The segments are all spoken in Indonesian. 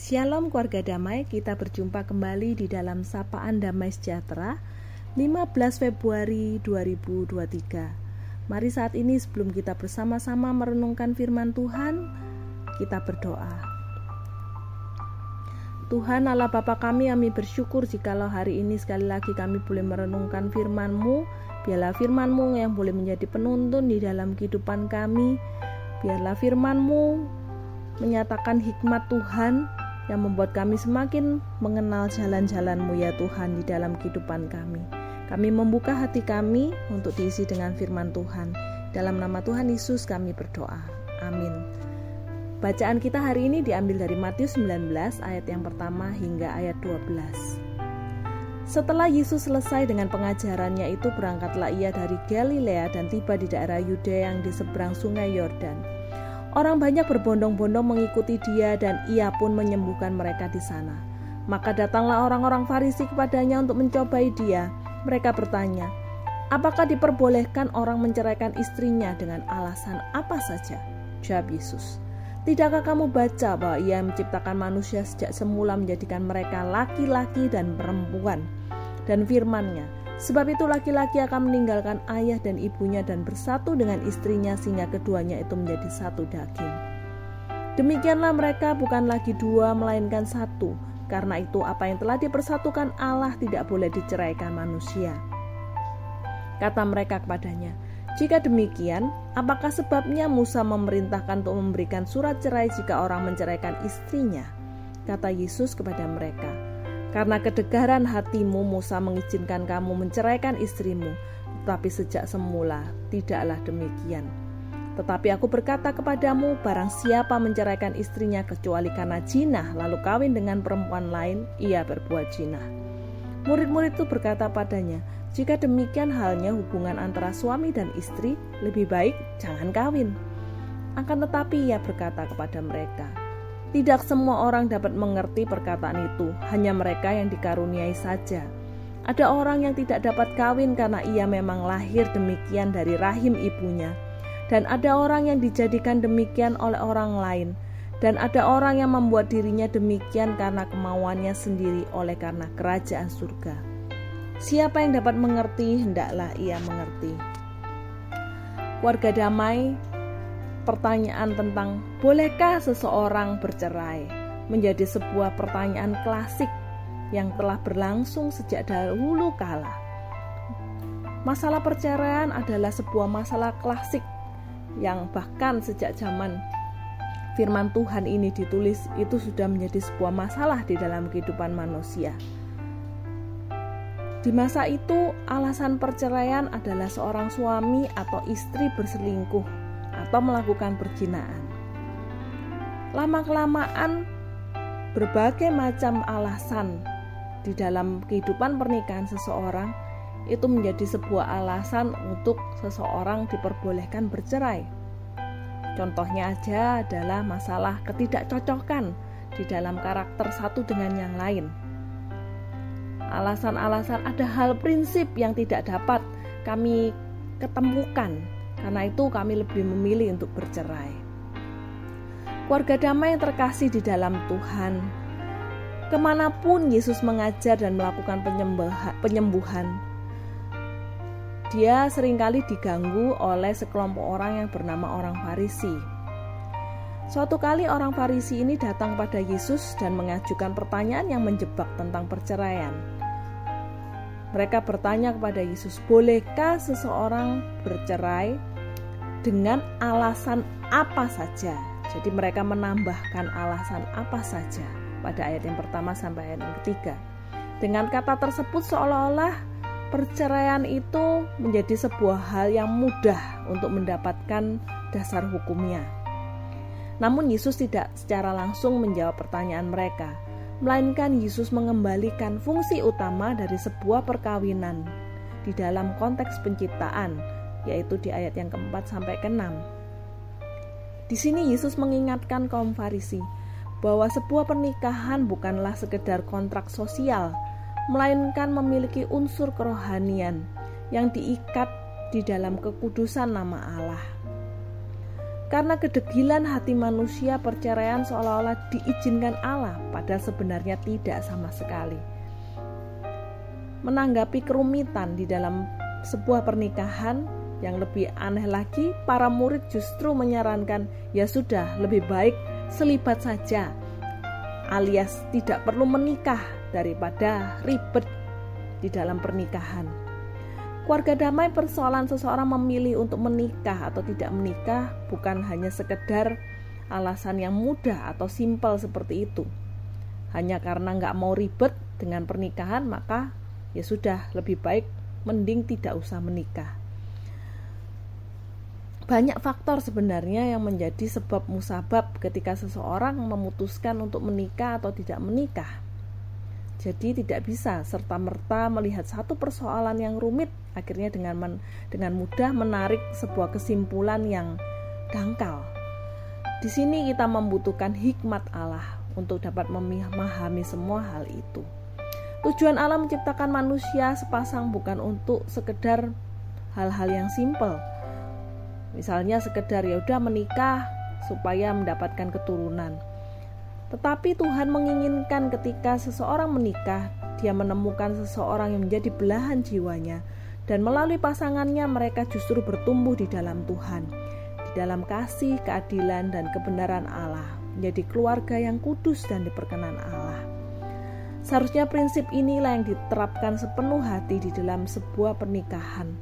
Shalom keluarga damai, kita berjumpa kembali di dalam Sapaan Damai Sejahtera 15 Februari 2023 Mari saat ini sebelum kita bersama-sama merenungkan firman Tuhan, kita berdoa Tuhan Allah Bapa kami, kami bersyukur jikalau hari ini sekali lagi kami boleh merenungkan firman-Mu. Biarlah firman-Mu yang boleh menjadi penuntun di dalam kehidupan kami. Biarlah firman-Mu menyatakan hikmat Tuhan yang membuat kami semakin mengenal jalan-jalan-Mu ya Tuhan di dalam kehidupan kami. Kami membuka hati kami untuk diisi dengan firman Tuhan. Dalam nama Tuhan Yesus kami berdoa. Amin. Bacaan kita hari ini diambil dari Matius 19 ayat yang pertama hingga ayat 12. Setelah Yesus selesai dengan pengajarannya itu berangkatlah ia dari Galilea dan tiba di daerah Yudea yang di seberang sungai Yordan. Orang banyak berbondong-bondong mengikuti dia dan ia pun menyembuhkan mereka di sana. Maka datanglah orang-orang Farisi kepadanya untuk mencobai dia. Mereka bertanya, "Apakah diperbolehkan orang menceraikan istrinya dengan alasan apa saja?" Jawab Yesus, "Tidakkah kamu baca bahwa Ia menciptakan manusia sejak semula menjadikan mereka laki-laki dan perempuan?" Dan firman-Nya, Sebab itu laki-laki akan meninggalkan ayah dan ibunya dan bersatu dengan istrinya sehingga keduanya itu menjadi satu daging. Demikianlah mereka bukan lagi dua melainkan satu. Karena itu apa yang telah dipersatukan Allah tidak boleh diceraikan manusia. Kata mereka kepadanya, jika demikian, apakah sebabnya Musa memerintahkan untuk memberikan surat cerai jika orang menceraikan istrinya? Kata Yesus kepada mereka, karena kedegaran hatimu Musa mengizinkan kamu menceraikan istrimu, tetapi sejak semula tidaklah demikian. Tetapi aku berkata kepadamu, barang siapa menceraikan istrinya kecuali karena jinah, lalu kawin dengan perempuan lain, ia berbuat jinah. Murid-murid itu berkata padanya, jika demikian halnya hubungan antara suami dan istri, lebih baik jangan kawin. Akan tetapi ia berkata kepada mereka, tidak semua orang dapat mengerti perkataan itu, hanya mereka yang dikaruniai saja. Ada orang yang tidak dapat kawin karena ia memang lahir demikian dari rahim ibunya, dan ada orang yang dijadikan demikian oleh orang lain, dan ada orang yang membuat dirinya demikian karena kemauannya sendiri oleh karena kerajaan surga. Siapa yang dapat mengerti, hendaklah ia mengerti. Warga damai pertanyaan tentang bolehkah seseorang bercerai menjadi sebuah pertanyaan klasik yang telah berlangsung sejak dahulu kala. Masalah perceraian adalah sebuah masalah klasik yang bahkan sejak zaman firman Tuhan ini ditulis itu sudah menjadi sebuah masalah di dalam kehidupan manusia. Di masa itu, alasan perceraian adalah seorang suami atau istri berselingkuh atau melakukan perjinaan. Lama-kelamaan berbagai macam alasan di dalam kehidupan pernikahan seseorang itu menjadi sebuah alasan untuk seseorang diperbolehkan bercerai. Contohnya aja adalah masalah ketidakcocokan di dalam karakter satu dengan yang lain. Alasan-alasan ada hal prinsip yang tidak dapat kami ketemukan karena itu kami lebih memilih untuk bercerai. Keluarga damai yang terkasih di dalam Tuhan, ke mana pun Yesus mengajar dan melakukan penyembuhan, dia sering kali diganggu oleh sekelompok orang yang bernama orang Farisi. Suatu kali orang Farisi ini datang pada Yesus dan mengajukan pertanyaan yang menjebak tentang perceraian. Mereka bertanya kepada Yesus, "Bolehkah seseorang bercerai dengan alasan apa saja. Jadi mereka menambahkan alasan apa saja pada ayat yang pertama sampai ayat yang ketiga. Dengan kata tersebut seolah-olah perceraian itu menjadi sebuah hal yang mudah untuk mendapatkan dasar hukumnya. Namun Yesus tidak secara langsung menjawab pertanyaan mereka, melainkan Yesus mengembalikan fungsi utama dari sebuah perkawinan di dalam konteks penciptaan yaitu di ayat yang keempat sampai keenam. Di sini Yesus mengingatkan kaum Farisi bahwa sebuah pernikahan bukanlah sekedar kontrak sosial, melainkan memiliki unsur kerohanian yang diikat di dalam kekudusan nama Allah. Karena kedegilan hati manusia, perceraian seolah-olah diizinkan Allah, padahal sebenarnya tidak sama sekali. Menanggapi kerumitan di dalam sebuah pernikahan yang lebih aneh lagi, para murid justru menyarankan, "Ya sudah, lebih baik selibat saja, alias tidak perlu menikah daripada ribet di dalam pernikahan." Keluarga damai persoalan seseorang memilih untuk menikah atau tidak menikah bukan hanya sekedar alasan yang mudah atau simpel seperti itu. Hanya karena nggak mau ribet dengan pernikahan maka ya sudah lebih baik mending tidak usah menikah. Banyak faktor sebenarnya yang menjadi sebab musabab ketika seseorang memutuskan untuk menikah atau tidak menikah. Jadi tidak bisa serta-merta melihat satu persoalan yang rumit akhirnya dengan men, dengan mudah menarik sebuah kesimpulan yang dangkal. Di sini kita membutuhkan hikmat Allah untuk dapat memahami semua hal itu. Tujuan Allah menciptakan manusia sepasang bukan untuk sekedar hal-hal yang simpel. Misalnya sekedar ya udah menikah supaya mendapatkan keturunan tetapi Tuhan menginginkan ketika seseorang menikah, dia menemukan seseorang yang menjadi belahan jiwanya, dan melalui pasangannya mereka justru bertumbuh di dalam Tuhan, di dalam kasih, keadilan, dan kebenaran Allah, menjadi keluarga yang kudus dan diperkenan Allah. Seharusnya prinsip inilah yang diterapkan sepenuh hati di dalam sebuah pernikahan.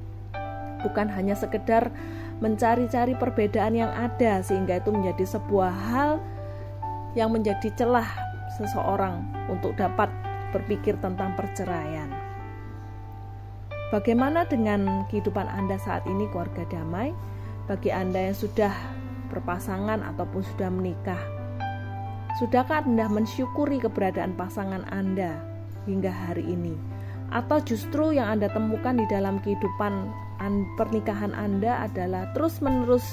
Bukan hanya sekedar mencari-cari perbedaan yang ada sehingga itu menjadi sebuah hal yang menjadi celah seseorang untuk dapat berpikir tentang perceraian. Bagaimana dengan kehidupan Anda saat ini, keluarga damai? Bagi Anda yang sudah berpasangan ataupun sudah menikah, sudahkah Anda mensyukuri keberadaan pasangan Anda hingga hari ini? Atau justru yang Anda temukan di dalam kehidupan pernikahan Anda adalah terus-menerus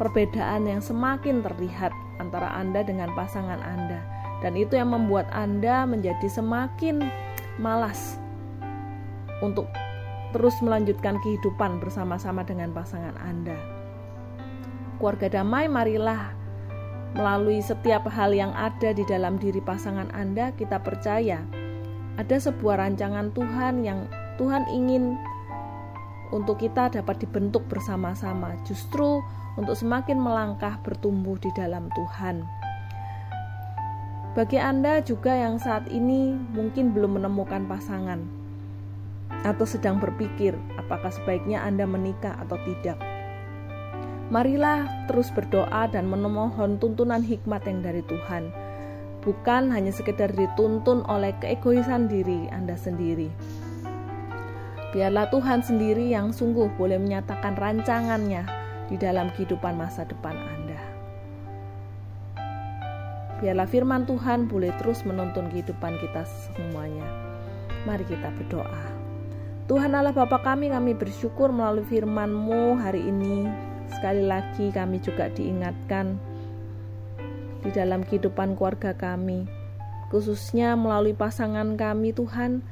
perbedaan yang semakin terlihat antara Anda dengan pasangan Anda, dan itu yang membuat Anda menjadi semakin malas untuk terus melanjutkan kehidupan bersama-sama dengan pasangan Anda. Keluarga damai, marilah melalui setiap hal yang ada di dalam diri pasangan Anda, kita percaya ada sebuah rancangan Tuhan yang Tuhan ingin untuk kita dapat dibentuk bersama-sama. Justru untuk semakin melangkah bertumbuh di dalam Tuhan. Bagi Anda juga yang saat ini mungkin belum menemukan pasangan atau sedang berpikir apakah sebaiknya Anda menikah atau tidak. Marilah terus berdoa dan menemohon tuntunan hikmat yang dari Tuhan. Bukan hanya sekedar dituntun oleh keegoisan diri Anda sendiri. Biarlah Tuhan sendiri yang sungguh boleh menyatakan rancangannya di dalam kehidupan masa depan Anda. Biarlah firman Tuhan boleh terus menuntun kehidupan kita semuanya. Mari kita berdoa. Tuhan Allah Bapa kami, kami bersyukur melalui firman-Mu hari ini. Sekali lagi kami juga diingatkan di dalam kehidupan keluarga kami, khususnya melalui pasangan kami Tuhan,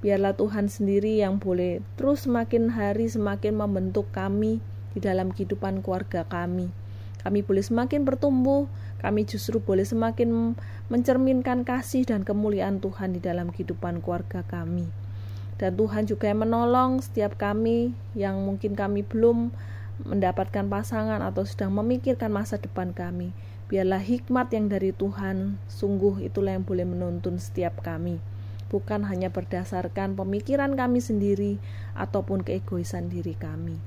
biarlah Tuhan sendiri yang boleh terus semakin hari semakin membentuk kami di dalam kehidupan keluarga kami. Kami boleh semakin bertumbuh, kami justru boleh semakin mencerminkan kasih dan kemuliaan Tuhan di dalam kehidupan keluarga kami. Dan Tuhan juga yang menolong setiap kami yang mungkin kami belum mendapatkan pasangan atau sedang memikirkan masa depan kami. Biarlah hikmat yang dari Tuhan, sungguh itulah yang boleh menuntun setiap kami. Bukan hanya berdasarkan pemikiran kami sendiri ataupun keegoisan diri kami.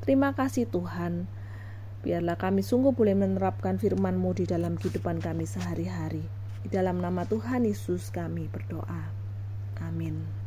Terima kasih Tuhan. Biarlah kami sungguh boleh menerapkan firman-Mu di dalam kehidupan kami sehari-hari. Di dalam nama Tuhan Yesus kami berdoa. Amin.